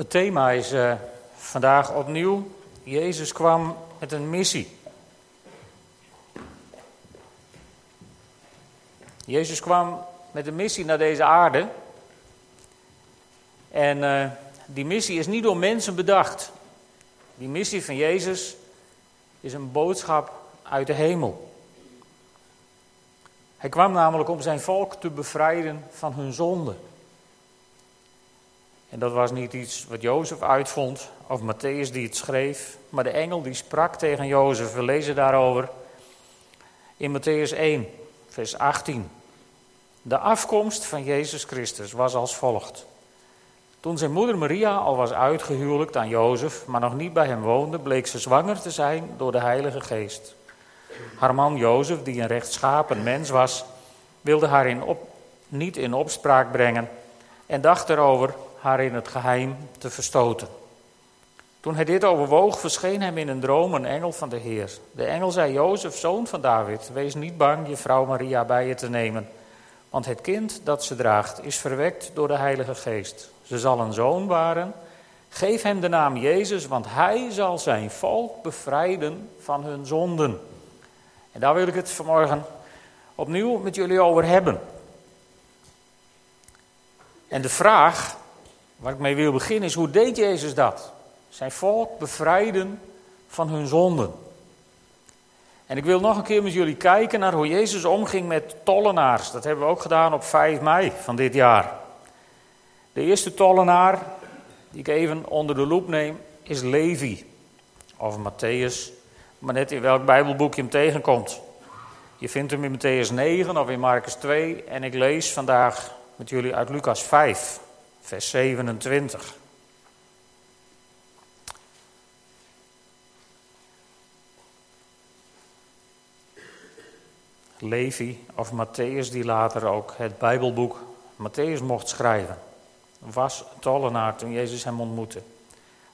Het thema is uh, vandaag opnieuw: Jezus kwam met een missie. Jezus kwam met een missie naar deze aarde. En uh, die missie is niet door mensen bedacht. Die missie van Jezus is een boodschap uit de hemel. Hij kwam namelijk om zijn volk te bevrijden van hun zonde. En dat was niet iets wat Jozef uitvond of Matthäus die het schreef, maar de engel die sprak tegen Jozef. We lezen daarover in Matthäus 1, vers 18. De afkomst van Jezus Christus was als volgt. Toen zijn moeder Maria al was uitgehuwelijkt aan Jozef, maar nog niet bij hem woonde, bleek ze zwanger te zijn door de Heilige Geest. Haar man Jozef, die een rechtschapen mens was, wilde haar in op, niet in opspraak brengen en dacht erover haar in het geheim te verstoten. Toen hij dit overwoog, verscheen hem in een droom een engel van de Heer. De engel zei: Jozef, zoon van David, wees niet bang je vrouw Maria bij je te nemen. Want het kind dat ze draagt is verwekt door de Heilige Geest. Ze zal een zoon waren. Geef hem de naam Jezus, want hij zal zijn volk bevrijden van hun zonden. En daar wil ik het vanmorgen opnieuw met jullie over hebben. En de vraag waar ik mee wil beginnen is: hoe deed Jezus dat? Zijn volk bevrijden van hun zonden. En ik wil nog een keer met jullie kijken naar hoe Jezus omging met tollenaars. Dat hebben we ook gedaan op 5 mei van dit jaar. De eerste tollenaar die ik even onder de loep neem is Levi. Of Matthäus, maar net in welk Bijbelboek je hem tegenkomt. Je vindt hem in Matthäus 9 of in Marcus 2 en ik lees vandaag met jullie uit Lucas 5, vers 27. Levi of Matthäus, die later ook het Bijbelboek Matthäus mocht schrijven, was tollenaar toen Jezus hem ontmoette.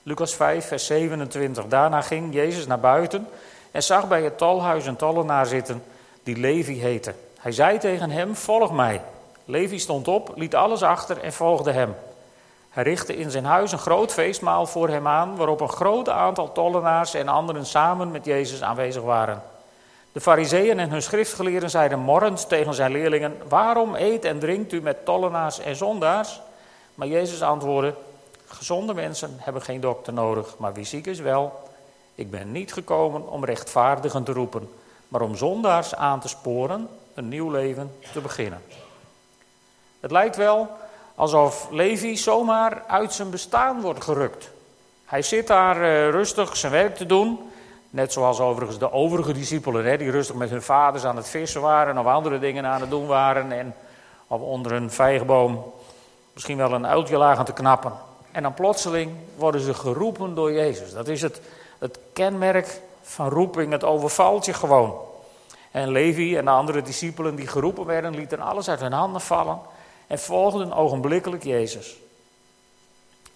Lucas 5, vers 27. Daarna ging Jezus naar buiten en zag bij het tolhuis een tollenaar zitten die Levi heette. Hij zei tegen hem: Volg mij. Levi stond op, liet alles achter en volgde hem. Hij richtte in zijn huis een groot feestmaal voor hem aan, waarop een groot aantal tollenaars en anderen samen met Jezus aanwezig waren. De fariseeën en hun schriftgeleerden zeiden morrend tegen zijn leerlingen: Waarom eet en drinkt u met tollenaars en zondaars? Maar Jezus antwoordde: Gezonde mensen hebben geen dokter nodig, maar wie ziek is wel. Ik ben niet gekomen om rechtvaardigen te roepen, maar om zondaars aan te sporen een nieuw leven te beginnen. Het lijkt wel alsof Levi zomaar uit zijn bestaan wordt gerukt. Hij zit daar uh, rustig zijn werk te doen. Net zoals overigens de overige discipelen, hè, die rustig met hun vaders aan het vissen waren of andere dingen aan het doen waren. En of onder een vijgboom misschien wel een uiltje lagen te knappen. En dan plotseling worden ze geroepen door Jezus. Dat is het, het kenmerk van roeping, het overvalt je gewoon. En Levi en de andere discipelen die geroepen werden, lieten alles uit hun handen vallen en volgden ogenblikkelijk Jezus.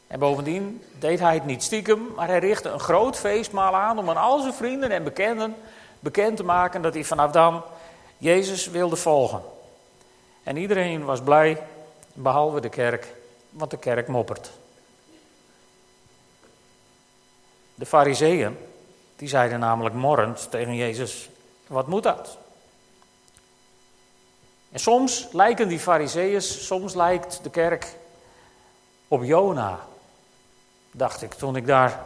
En bovendien deed hij het niet stiekem, maar hij richtte een groot feestmaal aan om aan al zijn vrienden en bekenden bekend te maken dat hij vanaf dan Jezus wilde volgen. En iedereen was blij, behalve de kerk, want de kerk moppert. De fariseeën, die zeiden namelijk morrend tegen Jezus, wat moet dat? En soms lijken die fariseeën, soms lijkt de kerk op Jona, dacht ik toen ik daar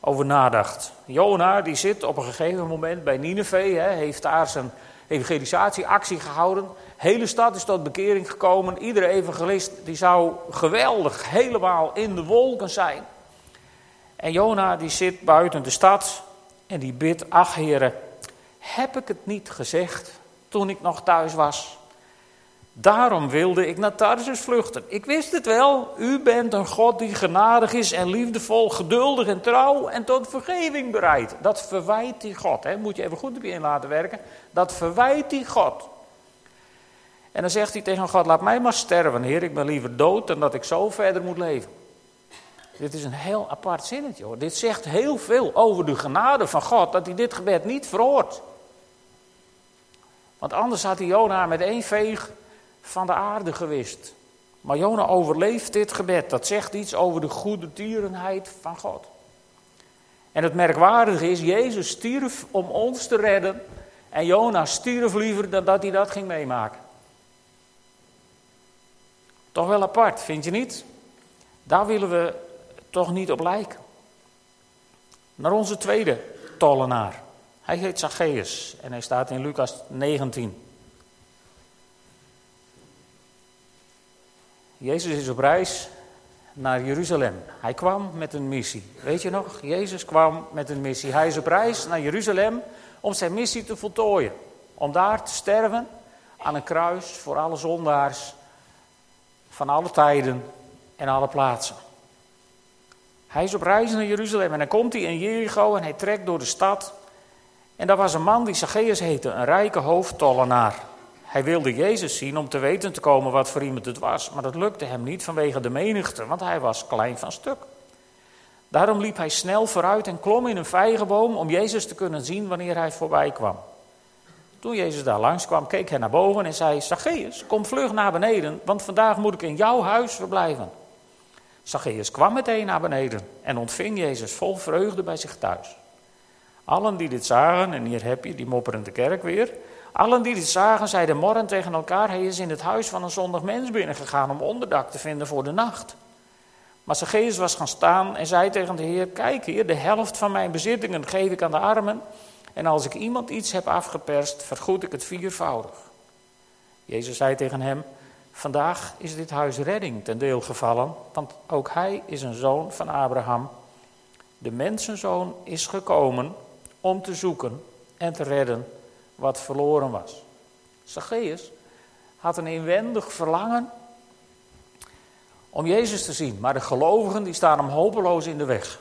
over nadacht. Jona die zit op een gegeven moment bij Nineveh, hè, heeft daar zijn evangelisatieactie gehouden. De hele stad is tot bekering gekomen. Iedere evangelist die zou geweldig helemaal in de wolken zijn. En Jona die zit buiten de stad en die bidt, ach heren, heb ik het niet gezegd toen ik nog thuis was? Daarom wilde ik naar Tarsus vluchten. Ik wist het wel, u bent een God die genadig is en liefdevol, geduldig en trouw en tot vergeving bereid. Dat verwijt die God, hè? moet je even goed op je in laten werken. Dat verwijt die God. En dan zegt hij tegen God, laat mij maar sterven, Heer, ik ben liever dood dan dat ik zo verder moet leven. Dit is een heel apart zinnetje hoor. Dit zegt heel veel over de genade van God, dat hij dit gebed niet verhoort. Want anders had hij Jona met één veeg van de aarde gewist. Maar Jona overleeft dit gebed. Dat zegt iets over de goede tierenheid van God. En het merkwaardige is, Jezus stierf om ons te redden. En Jona stierf liever dan dat hij dat ging meemaken. Toch wel apart, vind je niet? Daar willen we toch niet op lijken. Naar onze tweede tollenaar. Hij heet Zacchaeus en hij staat in Lucas 19. Jezus is op reis naar Jeruzalem. Hij kwam met een missie. Weet je nog? Jezus kwam met een missie. Hij is op reis naar Jeruzalem om zijn missie te voltooien. Om daar te sterven aan een kruis voor alle zondaars van alle tijden en alle plaatsen. Hij is op reis naar Jeruzalem en dan komt hij in Jericho en hij trekt door de stad. En daar was een man die Zacchaeus heette, een rijke hoofdtollenaar. Hij wilde Jezus zien om te weten te komen wat voor iemand het was, maar dat lukte hem niet vanwege de menigte, want hij was klein van stuk. Daarom liep hij snel vooruit en klom in een vijgenboom om Jezus te kunnen zien wanneer hij voorbij kwam. Toen Jezus daar langs kwam, keek hij naar boven en zei: Zacchaeus, kom vlug naar beneden, want vandaag moet ik in jouw huis verblijven. Zacchaeus kwam meteen naar beneden en ontving Jezus vol vreugde bij zich thuis. Allen die dit zagen, en hier heb je die mopperende kerk weer. Allen die dit zagen, zeiden morren tegen elkaar: Hij is in het huis van een zondig mens binnengegaan om onderdak te vinden voor de nacht. Maar Zacchaeus was gaan staan en zei tegen de Heer: Kijk hier, de helft van mijn bezittingen geef ik aan de armen. En als ik iemand iets heb afgeperst, vergoed ik het viervoudig. Jezus zei tegen hem: Vandaag is dit huis redding ten deel gevallen, want ook hij is een zoon van Abraham. De mensenzoon is gekomen om te zoeken en te redden wat verloren was. Zacchaeus had een inwendig verlangen om Jezus te zien, maar de gelovigen die staan hem hopeloos in de weg.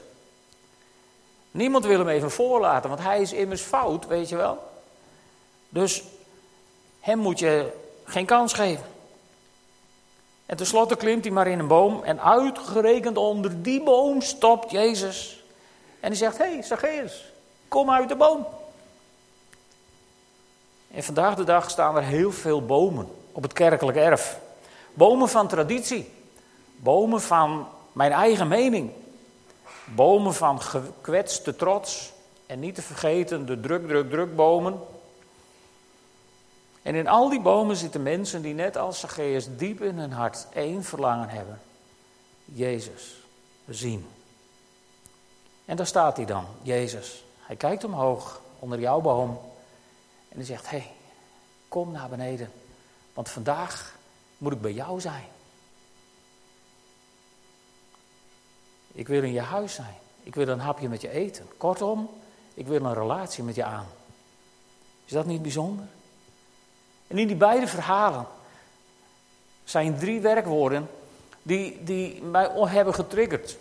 Niemand wil hem even voorlaten, want hij is immers fout, weet je wel. Dus hem moet je geen kans geven. En tenslotte klimt hij maar in een boom en uitgerekend onder die boom stopt Jezus. En hij zegt, hé hey, Zacchaeus, kom uit de boom. En vandaag de dag staan er heel veel bomen op het kerkelijk erf. Bomen van traditie. Bomen van mijn eigen mening. Bomen van gekwetste trots. En niet te vergeten de druk, druk, druk bomen. En in al die bomen zitten mensen die net als Zacchaeus diep in hun hart één verlangen hebben. Jezus zien. En daar staat hij dan, Jezus. Hij kijkt omhoog onder jouw boom en hij zegt: Hé, hey, kom naar beneden, want vandaag moet ik bij jou zijn. Ik wil in je huis zijn. Ik wil een hapje met je eten. Kortom, ik wil een relatie met je aan. Is dat niet bijzonder? En in die beide verhalen zijn drie werkwoorden die, die mij hebben getriggerd.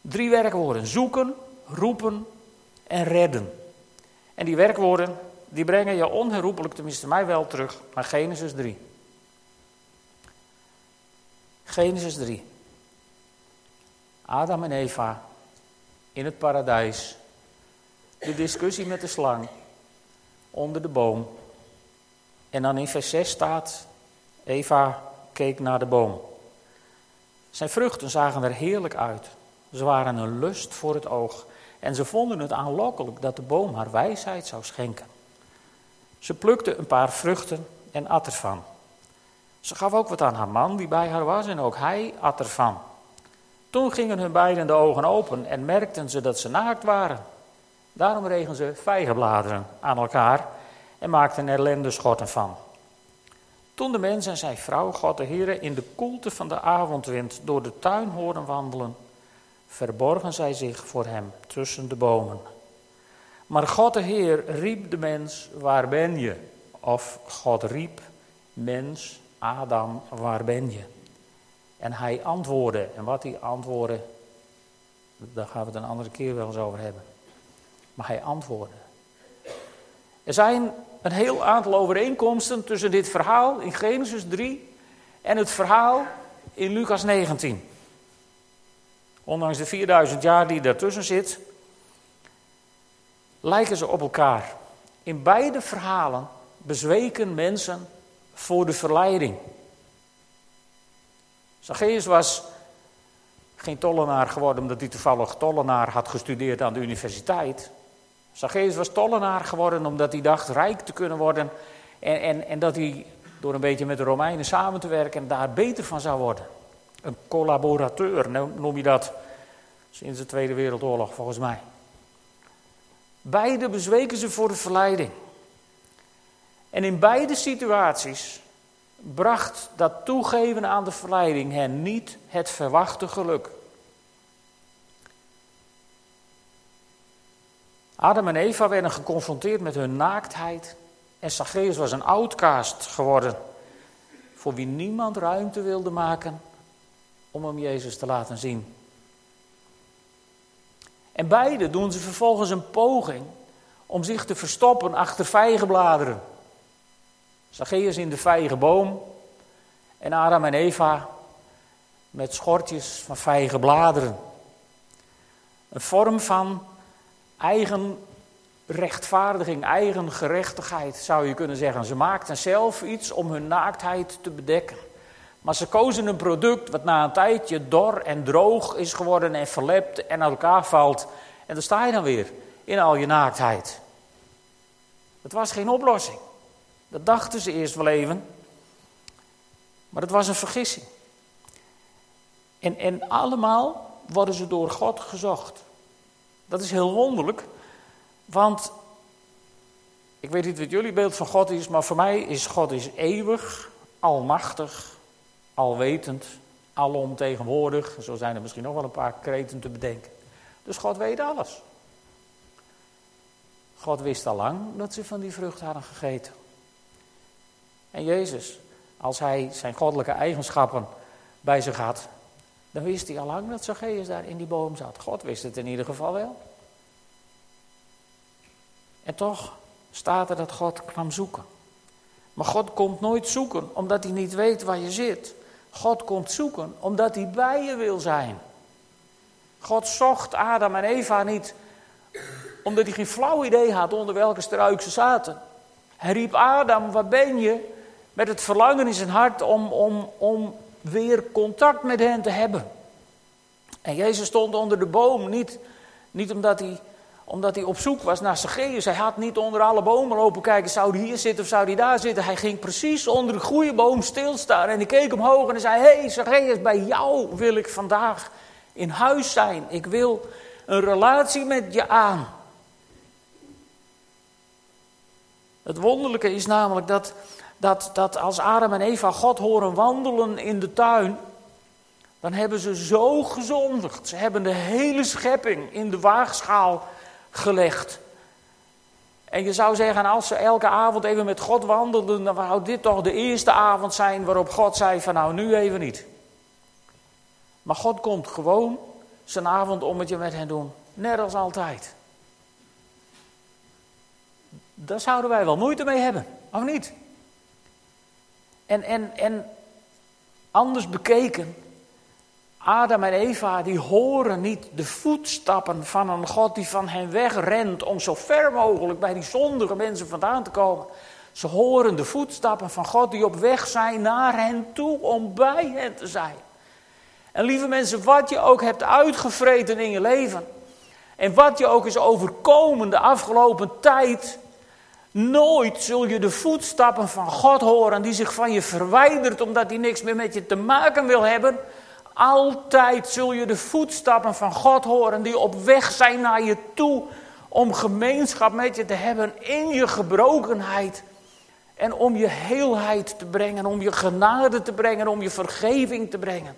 Drie werkwoorden: zoeken, roepen en redden. En die werkwoorden die brengen je onherroepelijk, tenminste mij wel, terug naar Genesis 3. Genesis 3. Adam en Eva in het paradijs. De discussie met de slang onder de boom. En dan in vers 6 staat: Eva keek naar de boom. Zijn vruchten zagen er heerlijk uit. Ze waren een lust voor het oog. En ze vonden het aanlokkelijk dat de boom haar wijsheid zou schenken. Ze plukte een paar vruchten en at ervan. Ze gaf ook wat aan haar man die bij haar was en ook hij at ervan. Toen gingen hun beiden de ogen open en merkten ze dat ze naakt waren. Daarom regen ze vijgenbladeren aan elkaar en maakten er lendenschotten van. Toen de mens en zijn vrouw God de Heer in de koelte van de avondwind door de tuin hoorden wandelen, verborgen zij zich voor hem tussen de bomen. Maar God de Heer riep de mens, waar ben je? Of God riep, mens, Adam, waar ben je? En hij antwoordde, en wat hij antwoordde, daar gaan we het een andere keer wel eens over hebben. Maar hij antwoordde. Er zijn een heel aantal overeenkomsten tussen dit verhaal in Genesis 3 en het verhaal in Lucas 19. Ondanks de 4000 jaar die daartussen zit, lijken ze op elkaar. In beide verhalen bezweken mensen voor de verleiding. Zacchaeus was geen tollenaar geworden omdat hij toevallig tollenaar had gestudeerd aan de universiteit. Zacchaeus was tollenaar geworden omdat hij dacht rijk te kunnen worden. En, en, en dat hij door een beetje met de Romeinen samen te werken daar beter van zou worden. Een collaborateur noem je dat sinds de Tweede Wereldoorlog volgens mij. Beide bezweken ze voor de verleiding. En in beide situaties bracht dat toegeven aan de verleiding hen niet het verwachte geluk. Adam en Eva werden geconfronteerd met hun naaktheid en Zacchaeus was een outcast geworden, voor wie niemand ruimte wilde maken om hem Jezus te laten zien. En beide doen ze vervolgens een poging om zich te verstoppen achter vijgenbladeren. Zacchaeus in de vijgenboom en Adam en Eva met schortjes van vijgenbladeren. Een vorm van eigen rechtvaardiging, eigen gerechtigheid zou je kunnen zeggen. Ze maakten zelf iets om hun naaktheid te bedekken. Maar ze kozen een product wat na een tijdje dor en droog is geworden en verlept en uit elkaar valt. En dan sta je dan weer in al je naaktheid. Het was geen oplossing. Dat dachten ze eerst wel even. Maar het was een vergissing. En, en allemaal worden ze door God gezocht. Dat is heel wonderlijk, want ik weet niet wat jullie beeld van God is, maar voor mij is God is eeuwig, almachtig, alwetend, alomtegenwoordig. Zo zijn er misschien nog wel een paar kreten te bedenken. Dus God weet alles. God wist al lang dat ze van die vrucht hadden gegeten. En Jezus, als hij zijn goddelijke eigenschappen bij zich had, dan wist hij al lang dat Zacchaeus daar in die boom zat. God wist het in ieder geval wel. En toch staat er dat God kwam zoeken. Maar God komt nooit zoeken omdat hij niet weet waar je zit. God komt zoeken omdat hij bij je wil zijn. God zocht Adam en Eva niet omdat hij geen flauw idee had onder welke struik ze zaten. Hij riep Adam, waar ben je? Met het verlangen in zijn hart om, om, om weer contact met hen te hebben. En Jezus stond onder de boom, niet, niet omdat, hij, omdat hij op zoek was naar Zacchaeus. Hij had niet onder alle bomen lopen kijken, zou hij hier zitten of zou hij daar zitten. Hij ging precies onder de goede boom stilstaan en hij keek omhoog en hij zei... Hé hey, Zacchaeus, bij jou wil ik vandaag in huis zijn. Ik wil een relatie met je aan. Het wonderlijke is namelijk dat, dat, dat als Adam en Eva God horen wandelen in de tuin, dan hebben ze zo gezondigd. Ze hebben de hele schepping in de waagschaal gelegd. En je zou zeggen, als ze elke avond even met God wandelden, dan zou dit toch de eerste avond zijn waarop God zei van nou nu even niet. Maar God komt gewoon zijn avondommetje met hen doen, net als altijd. Daar zouden wij wel moeite mee hebben, of niet? En, en, en anders bekeken, Adam en Eva die horen niet de voetstappen van een God die van hen wegrent om zo ver mogelijk bij die zondige mensen vandaan te komen. Ze horen de voetstappen van God die op weg zijn naar hen toe om bij hen te zijn. En lieve mensen, wat je ook hebt uitgevreten in je leven en wat je ook is overkomen de afgelopen tijd, Nooit zul je de voetstappen van God horen die zich van je verwijdert omdat hij niks meer met je te maken wil hebben. Altijd zul je de voetstappen van God horen die op weg zijn naar je toe om gemeenschap met je te hebben in je gebrokenheid. En om je heelheid te brengen, om je genade te brengen, om je vergeving te brengen.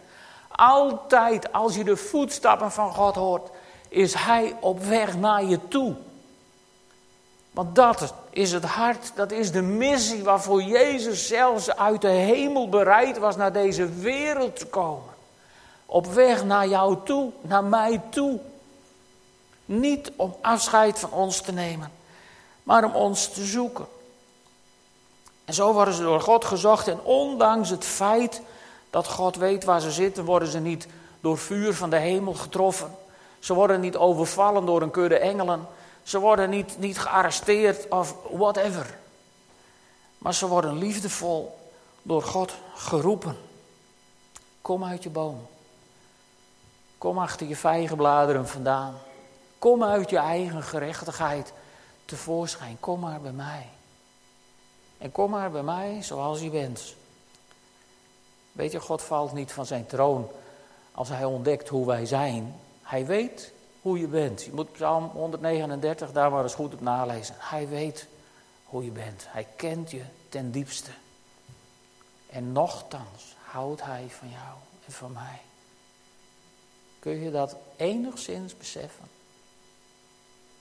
Altijd als je de voetstappen van God hoort, is Hij op weg naar je toe. Want dat is het hart, dat is de missie waarvoor Jezus zelfs uit de hemel bereid was naar deze wereld te komen. Op weg naar jou toe, naar mij toe. Niet om afscheid van ons te nemen, maar om ons te zoeken. En zo worden ze door God gezocht en ondanks het feit dat God weet waar ze zitten, worden ze niet door vuur van de hemel getroffen. Ze worden niet overvallen door een kudde engelen. Ze worden niet, niet gearresteerd of whatever. Maar ze worden liefdevol door God geroepen. Kom uit je boom. Kom achter je vijgenbladeren vandaan. Kom uit je eigen gerechtigheid tevoorschijn. Kom maar bij mij. En kom maar bij mij zoals je bent. Weet je, God valt niet van zijn troon als hij ontdekt hoe wij zijn. Hij weet hoe je bent. Je moet Psalm 139 daar maar eens goed op nalezen. Hij weet hoe je bent. Hij kent je ten diepste. En nochtans houdt hij van jou en van mij. Kun je dat enigszins beseffen?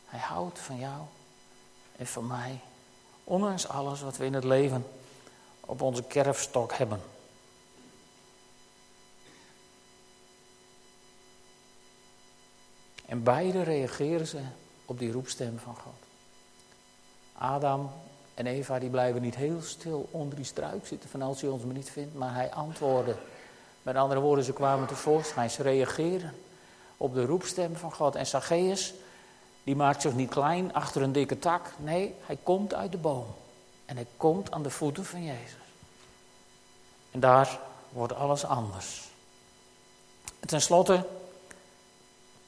Hij houdt van jou en van mij. Ondanks alles wat we in het leven op onze kerfstok hebben. En beide reageren ze op die roepstem van God. Adam en Eva die blijven niet heel stil onder die struik zitten van als hij ons maar niet vindt, maar hij antwoordde. Met andere woorden, ze kwamen tevoorschijn, ze reageren op de roepstem van God. En Zacchaeus, die maakt zich niet klein achter een dikke tak. Nee, hij komt uit de boom. En hij komt aan de voeten van Jezus. En daar wordt alles anders. En ten slotte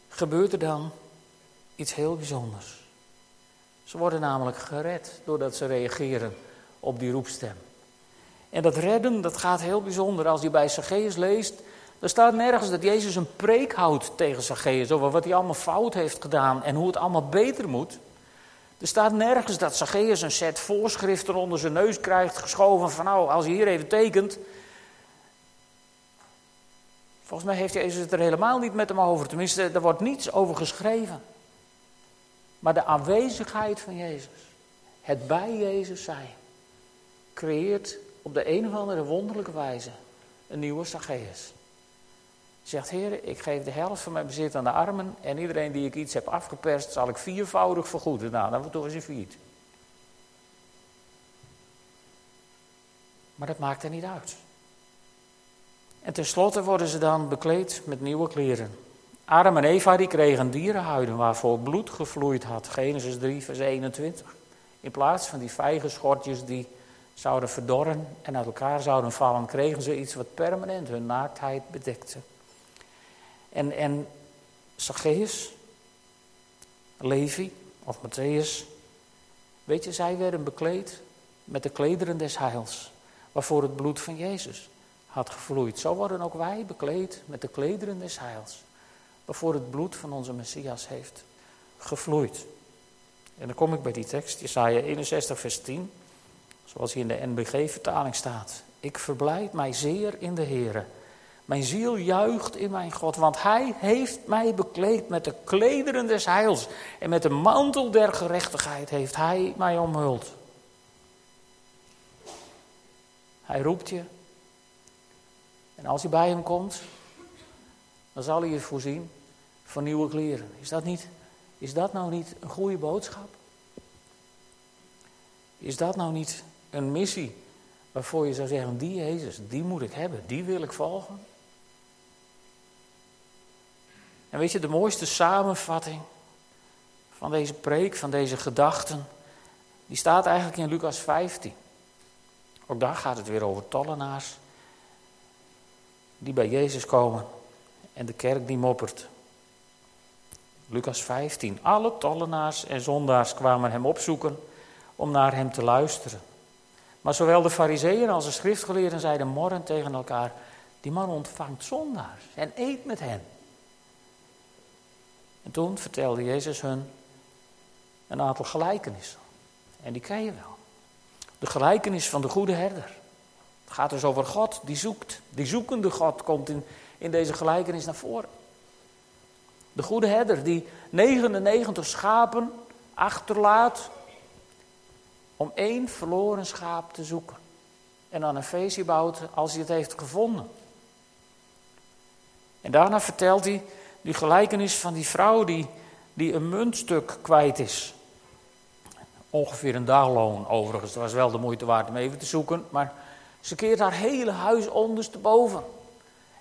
gebeurt er dan iets heel bijzonders. Ze worden namelijk gered doordat ze reageren op die roepstem. En dat redden, dat gaat heel bijzonder. Als je bij Zacchaeus leest, er staat nergens dat Jezus een preek houdt tegen Zacchaeus over wat hij allemaal fout heeft gedaan en hoe het allemaal beter moet. Er staat nergens dat Zacchaeus een set voorschriften onder zijn neus krijgt geschoven van nou, als je hier even tekent. Volgens mij heeft Jezus het er helemaal niet met hem over. Tenminste, er wordt niets over geschreven. Maar de aanwezigheid van Jezus, het bij Jezus zijn, creëert op de een of andere wonderlijke wijze een nieuwe Zacchaeus. Zegt, Heer, ik geef de helft van mijn bezit aan de armen en iedereen die ik iets heb afgeperst, zal ik viervoudig vergoeden. Nou, dan wordt hij failliet. Maar dat maakt er niet uit. En tenslotte worden ze dan bekleed met nieuwe kleren. Adam en Eva die kregen dierenhuiden waarvoor bloed gevloeid had. Genesis 3, vers 21. In plaats van die vijgenschortjes die zouden verdorren en uit elkaar zouden vallen, kregen ze iets wat permanent hun naaktheid bedekte. En, en Zacchaeus, Levi of Matthäus, weet je, zij werden bekleed met de klederen des heils, waarvoor het bloed van Jezus had gevloeid. Zo worden ook wij bekleed met de klederen des heils, waarvoor het bloed van onze Messias heeft gevloeid. En dan kom ik bij die tekst, Jesaja 61, vers 10, zoals hier in de NBG-vertaling staat. Ik verblijd mij zeer in de Here mijn ziel juicht in mijn God, want Hij heeft mij bekleed met de klederen des heils. En met de mantel der gerechtigheid heeft Hij mij omhuld. Hij roept je. En als je bij Hem komt, dan zal Hij je voorzien van nieuwe kleren. Is dat, niet, is dat nou niet een goede boodschap? Is dat nou niet een missie waarvoor je zou zeggen, die Jezus, die moet ik hebben, die wil ik volgen? En weet je, de mooiste samenvatting van deze preek, van deze gedachten, die staat eigenlijk in Lucas 15. Ook daar gaat het weer over tollenaars die bij Jezus komen en de kerk die moppert. Lucas 15. Alle tollenaars en zondaars kwamen hem opzoeken om naar hem te luisteren. Maar zowel de fariseeën als de schriftgeleerden zeiden morren tegen elkaar: Die man ontvangt zondaars en eet met hen. En toen vertelde Jezus hun een aantal gelijkenissen. En die ken je wel. De gelijkenis van de goede herder. Het gaat dus over God die zoekt. Die zoekende God komt in, in deze gelijkenis naar voren. De goede herder die 99 schapen achterlaat om één verloren schaap te zoeken. En dan een feestje bouwt als hij het heeft gevonden. En daarna vertelt hij die gelijkenis van die vrouw die, die een muntstuk kwijt is. Ongeveer een dagloon overigens. Het was wel de moeite waard om even te zoeken. Maar ze keert haar hele huis ondersteboven.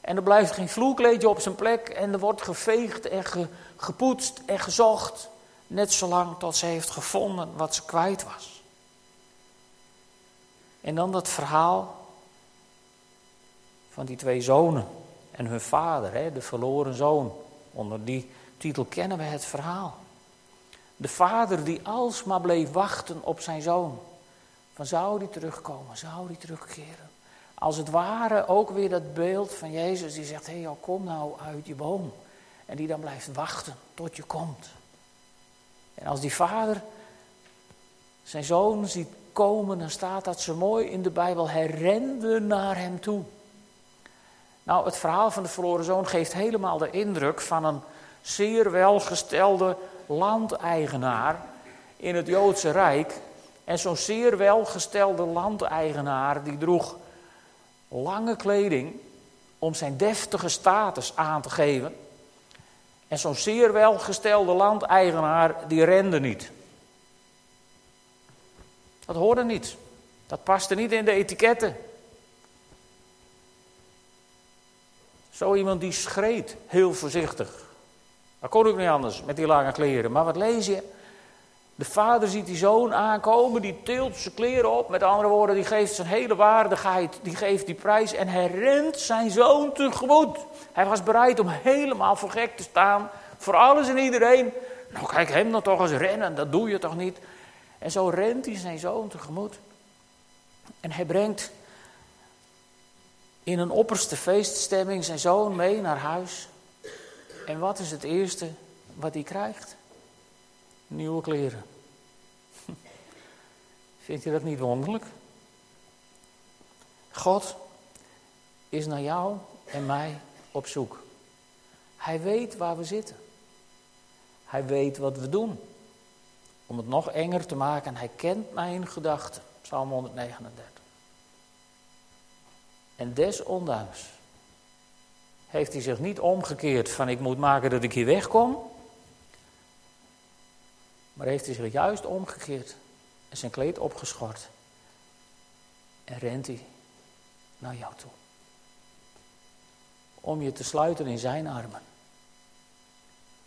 En er blijft geen vloerkleedje op zijn plek. En er wordt geveegd en gepoetst en gezocht. Net zolang tot ze heeft gevonden wat ze kwijt was. En dan dat verhaal van die twee zonen en hun vader, hè, de verloren zoon. Onder die titel kennen we het verhaal. De vader die alsmaar bleef wachten op zijn zoon. Van zou die terugkomen, zou die terugkeren. Als het ware ook weer dat beeld van Jezus die zegt, hé hey, kom nou uit je boom. En die dan blijft wachten tot je komt. En als die vader zijn zoon ziet komen, dan staat dat zo mooi in de Bijbel. Hij naar hem toe. Nou, het verhaal van de verloren zoon geeft helemaal de indruk van een zeer welgestelde landeigenaar in het Joodse Rijk. En zo'n zeer welgestelde landeigenaar die droeg lange kleding om zijn deftige status aan te geven. En zo'n zeer welgestelde landeigenaar die rende niet. Dat hoorde niet. Dat paste niet in de etiketten. Zo iemand die schreed heel voorzichtig. Dat kon ook niet anders met die lange kleren. Maar wat lees je? De vader ziet die zoon aankomen, die tilt zijn kleren op. Met andere woorden, die geeft zijn hele waardigheid, die geeft die prijs. En hij rent zijn zoon tegemoet. Hij was bereid om helemaal voor gek te staan. Voor alles en iedereen. Nou, kijk hem dan toch eens rennen, dat doe je toch niet? En zo rent hij zijn zoon tegemoet. En hij brengt in een opperste feeststemming zijn zoon mee naar huis. En wat is het eerste wat hij krijgt? Nieuwe kleren. Vind je dat niet wonderlijk? God is naar jou en mij op zoek. Hij weet waar we zitten. Hij weet wat we doen. Om het nog enger te maken, hij kent mijn gedachten. Psalm 139. En desondanks heeft hij zich niet omgekeerd van ik moet maken dat ik hier wegkom. Maar heeft hij zich juist omgekeerd en zijn kleed opgeschort. En rent hij naar jou toe. Om je te sluiten in zijn armen.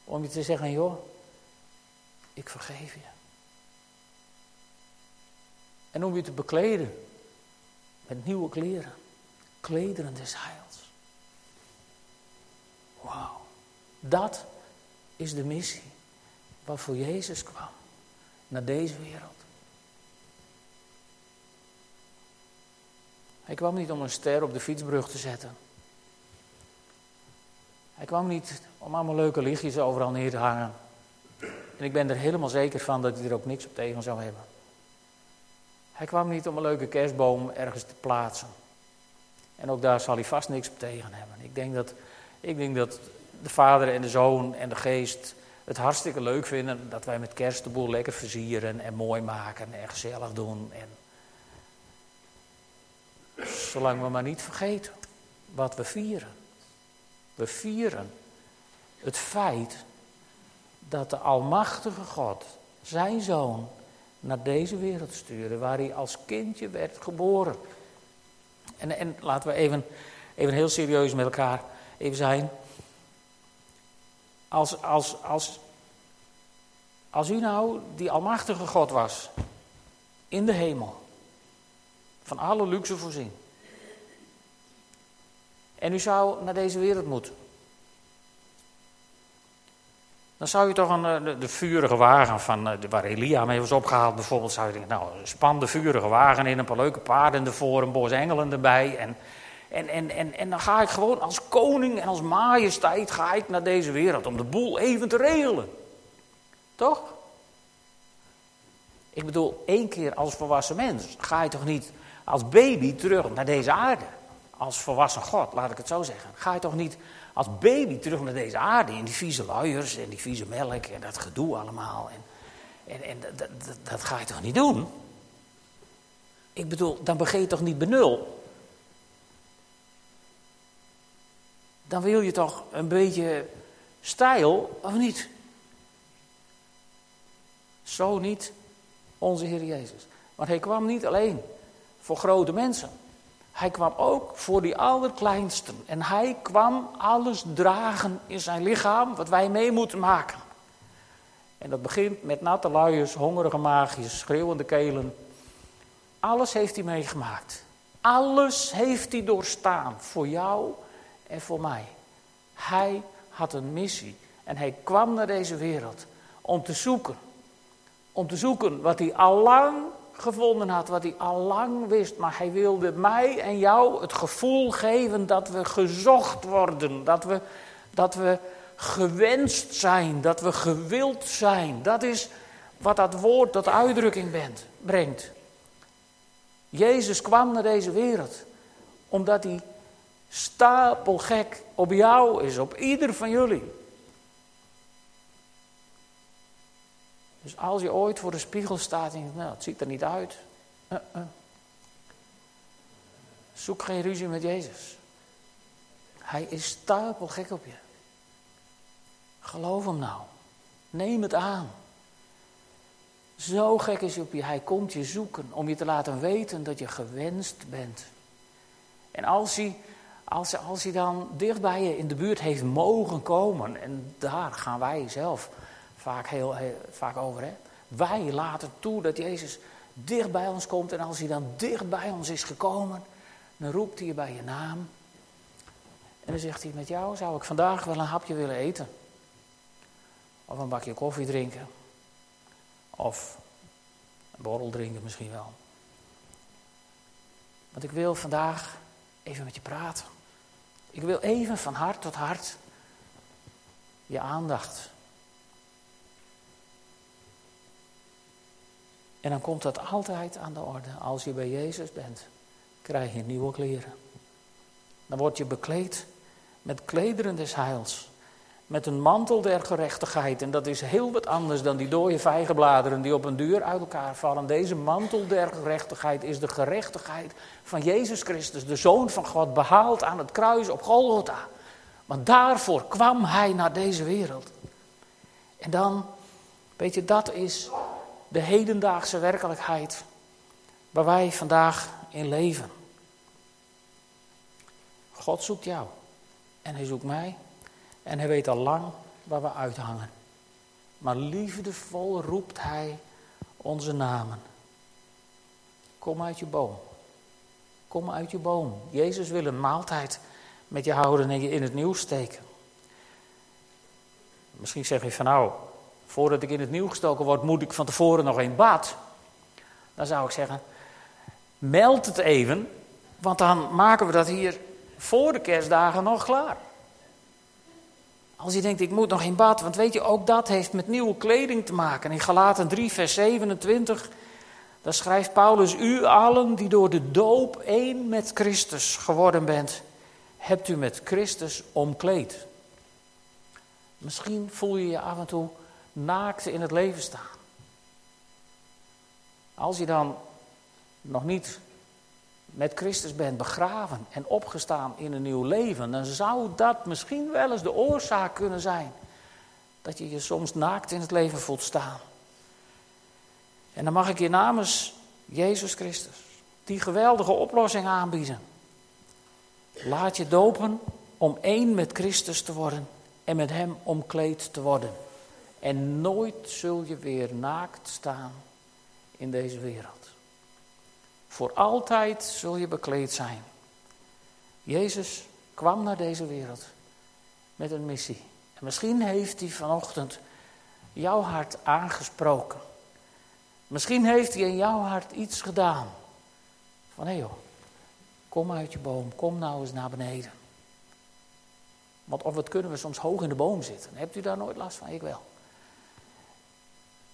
Om je te zeggen, joh, ik vergeef je. En om je te bekleden met nieuwe kleren. Klederen des heils. Wauw. Dat is de missie waarvoor Jezus kwam. Naar deze wereld. Hij kwam niet om een ster op de fietsbrug te zetten. Hij kwam niet om allemaal leuke lichtjes overal neer te hangen. En ik ben er helemaal zeker van dat hij er ook niks op tegen zou hebben. Hij kwam niet om een leuke kerstboom ergens te plaatsen. En ook daar zal hij vast niks op tegen hebben. Ik denk dat, ik denk dat de vader en de zoon en de geest het hartstikke leuk vinden dat wij met kerst de boel lekker versieren en mooi maken en gezellig doen. En zolang we maar niet vergeten wat we vieren. We vieren het feit dat de Almachtige God zijn zoon naar deze wereld stuurde, waar hij als kindje werd geboren. En, en laten we even, even heel serieus met elkaar even zijn. Als, als, als, als u nou die Almachtige God was, in de hemel, van alle luxe voorzien, en u zou naar deze wereld moeten. Dan zou je toch een, eh, de, de vurige wagen van eh, waar Elia mee was opgehaald, bijvoorbeeld, zou je denken, nou, span de vurige wagen in, een paar leuke paarden ervoor, een bos engelen erbij. En, en, en, en, en dan ga ik gewoon als koning en als majesteit ga ik naar deze wereld om de boel even te regelen. Toch? Ik bedoel, één keer als volwassen mens ga je toch niet als baby terug naar deze aarde als volwassen God, laat ik het zo zeggen. Ga je toch niet als baby terug naar deze aarde in die vieze luiers en die vieze melk en dat gedoe allemaal. En, en, en dat, ga je toch niet doen? Ik bedoel, dan begin je toch niet benul? Dan wil je toch een beetje stijl, of niet? Zo niet onze Heer Jezus. Want hij kwam niet alleen voor grote mensen. Hij kwam ook voor die allerkleinsten. En hij kwam alles dragen in zijn lichaam wat wij mee moeten maken. En dat begint met natte luiers, hongerige maagjes, schreeuwende kelen. Alles heeft hij meegemaakt. Alles heeft hij doorstaan voor jou en voor mij. Hij had een missie en hij kwam naar deze wereld om te zoeken. Om te zoeken wat hij al lang gevonden had, wat hij al lang wist. Maar hij wilde mij en jou het gevoel geven dat we gezocht worden, dat we, dat we gewenst zijn, dat we gewild zijn. Dat is wat dat woord tot uitdrukking bent, brengt. Jezus kwam naar deze wereld omdat hij stapelgek op jou is, op ieder van jullie. Dus als je ooit voor de spiegel staat en je nou, het ziet er niet uit. Uh -uh. Zoek geen ruzie met Jezus. Hij is stapelgek op je. Geloof hem nou. Neem het aan. Zo gek is hij op je. Hij komt je zoeken om je te laten weten dat je gewenst bent. En als hij, als, als hij dan dicht bij je in de buurt heeft mogen komen, en daar gaan wij zelf vaak, heel, vaak over. Hè? Wij laten toe dat Jezus dicht bij ons komt. En als hij dan dicht bij ons is gekomen, dan roept hij je bij je naam. En dan zegt hij, met jou zou ik vandaag wel een hapje willen eten. Of een bakje koffie drinken. Of een borrel drinken misschien wel. Want ik wil vandaag even met je praten. Ik wil even van hart tot hart je aandacht. En dan komt dat altijd aan de orde. Als je bij Jezus bent, krijg je nieuwe kleren. Dan word je bekleed met klederen des heils met een mantel der gerechtigheid. En dat is heel wat anders dan die dode vijgenbladeren die op een duur uit elkaar vallen. Deze mantel der gerechtigheid is de gerechtigheid van Jezus Christus, de Zoon van God, behaald aan het kruis op Golgotha. Want daarvoor kwam hij naar deze wereld. En dan, weet je, dat is de hedendaagse werkelijkheid waar wij vandaag in leven. God zoekt jou en hij zoekt mij en hij weet al lang waar we uithangen. Maar liefdevol roept hij onze namen. Kom uit je boom. Kom uit je boom. Jezus wil een maaltijd met je houden en je in het nieuws steken. Misschien zeg je van nou, voordat ik in het nieuw gestoken word, moet ik van tevoren nog een bad. Dan zou ik zeggen, meld het even, want dan maken we dat hier voor de kerstdagen nog klaar. Als je denkt, ik moet nog in bad, want weet je, ook dat heeft met nieuwe kleding te maken. In Galaten 3, vers 27, daar schrijft Paulus, u allen die door de doop één met Christus geworden bent, hebt u met Christus omkleed. Misschien voel je je af en toe naakt in het leven staan. Als je dan nog niet met Christus bent begraven en opgestaan in een nieuw leven, dan zou dat misschien wel eens de oorzaak kunnen zijn dat je je soms naakt in het leven voelt staan. En dan mag ik je namens Jezus Christus die geweldige oplossing aanbieden. Laat je dopen om één met Christus te worden en met Hem omkleed te worden. En nooit zul je weer naakt staan in deze wereld. Voor altijd zul je bekleed zijn. Jezus kwam naar deze wereld met een missie. En misschien heeft hij vanochtend jouw hart aangesproken. Misschien heeft hij in jouw hart iets gedaan. Van hé joh, kom uit je boom, kom nou eens naar beneden. Want of wat kunnen we soms hoog in de boom zitten. Hebt u daar nooit last van? Ik wel.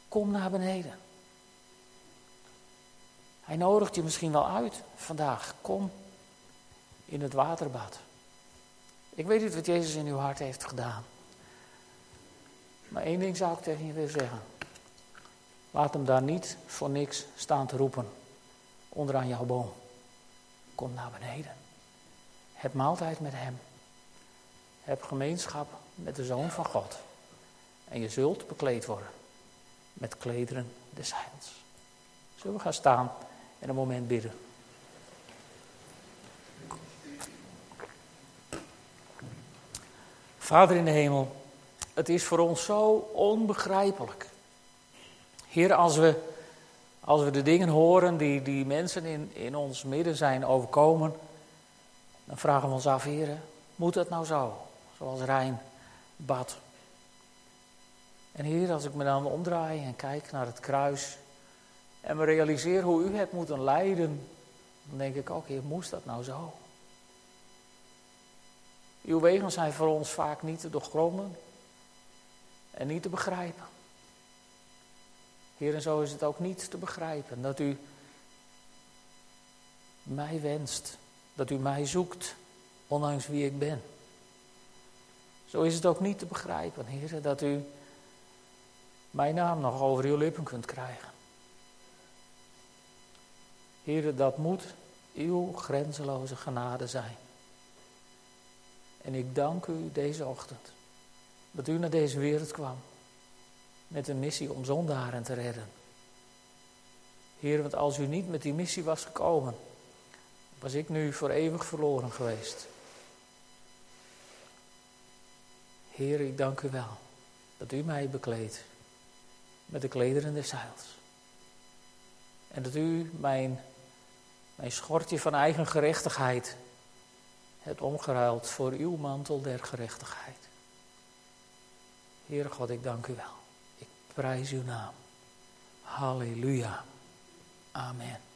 Kom naar beneden. Hij nodigt je misschien wel uit vandaag. Kom in het waterbad. Ik weet niet wat Jezus in uw hart heeft gedaan. Maar één ding zou ik tegen je willen zeggen. Laat hem daar niet voor niks staan te roepen. Onderaan jouw boom. Kom naar beneden. Heb maaltijd met hem. Heb gemeenschap met de Zoon van God. En je zult bekleed worden met klederen des heils. Zullen we gaan staan? en een moment bidden. Vader in de hemel, het is voor ons zo onbegrijpelijk. Heer, als we, als we de dingen horen die, die mensen in, in ons midden zijn overkomen, dan vragen we ons af, Heer, moet dat nou zo? Zoals Rijn bad. En Heer, als ik me dan omdraai en kijk naar het kruis en me realiseer hoe u hebt moeten lijden, dan denk ik ook, Heer, moest dat nou zo? Uw wegen zijn voor ons vaak niet te doorgronden en niet te begrijpen. Heer, en zo is het ook niet te begrijpen dat u mij wenst, dat u mij zoekt, ondanks wie ik ben. Zo is het ook niet te begrijpen, Heer, dat u mijn naam nog over uw lippen kunt krijgen. Heer, dat moet uw grenzeloze genade zijn. En ik dank u deze ochtend dat u naar deze wereld kwam met een missie om zondaren te redden. Heer, want als u niet met die missie was gekomen, was ik nu voor eeuwig verloren geweest. Heer, ik dank u wel dat u mij bekleedt met de klederen des heils. En dat u mijn, mijn schortje van eigen gerechtigheid hebt omgeruild voor uw mantel der gerechtigheid. Heere God, ik dank u wel. Ik prijs uw naam. Halleluja. Amen.